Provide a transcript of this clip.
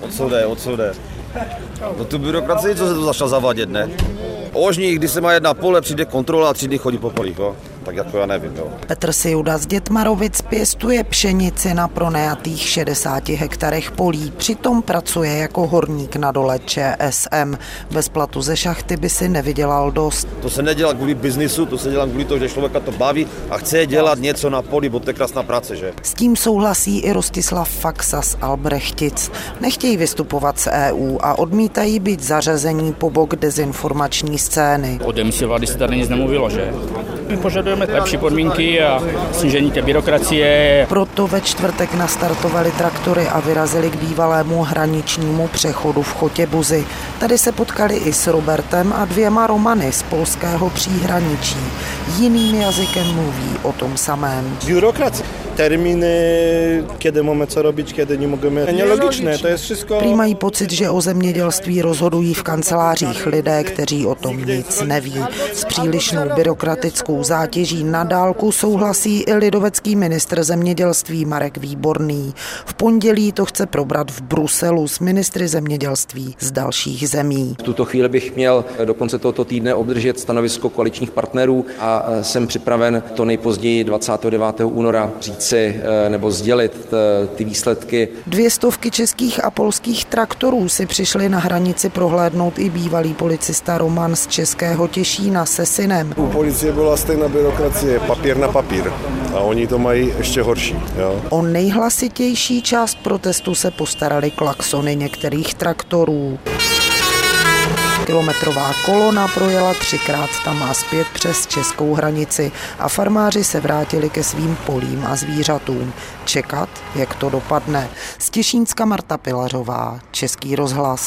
O co jde, o co jde? No tu byrokracii, co se tu začal zavádět, ne? Ožní, když se má jedna pole, přijde kontrola a tři dny chodí po polích, jo? Tak jako já nevím, jo. Petr Siuda z Dětmarovic pěstuje pšenici na pronajatých 60 hektarech polí. Přitom pracuje jako horník na dole ČSM. Bez platu ze šachty by si nevydělal dost. To se nedělá kvůli biznisu, to se dělá kvůli toho, že člověka to baví a chce dělat něco na poli, bo to je krásná práce, že? S tím souhlasí i Rostislav Faxa z Albrechtic. Nechtějí vystupovat z EU a odmítají být zařazení po bok dezinformační scény. O vlády se tady nic nemluvilo, že? My požadujeme lepší podmínky a snížení té byrokracie. Proto ve čtvrtek nastartovali traktory a vyrazili k bývalému hraničnímu přechodu v Chotěbuzi. Tady se potkali i s Robertem a dvěma Romany z polského příhraničí. Jiným jazykem mluví o tom samém. Biurokracja. Terminy, kiedy mamy co robić, kiedy nie możemy. Nielogiczne, to jest wszystko... Prý mají pocit, že o zemědělství rozhodují v kancelářích lidé, kteří o tom nic neví. S přílišnou byrokratickou zátěží na dálku souhlasí i lidovecký ministr zemědělství Marek Výborný. V pondělí to chce probrat v Bruselu s ministry zemědělství z dalších zemí. V tuto chvíli bych měl do konce tohoto týdne obdržet stanovisko koaličních partnerů a jsem připraven to nejpozději 29. února říci nebo sdělit ty výsledky. Dvě stovky českých a polských traktorů si přišli na hranici prohlédnout i bývalý policista Roman z Českého Těšína se synem. U policie byla stejná byrokracie, papír na papír. A oni to mají ještě horší. Jo? O nejhlasitější část protestu se postarali klaxony některých traktorů. Kilometrová kolona projela třikrát tam a zpět přes českou hranici a farmáři se vrátili ke svým polím a zvířatům. Čekat, jak to dopadne. Z Těšínska Marta Pilařová, Český rozhlas.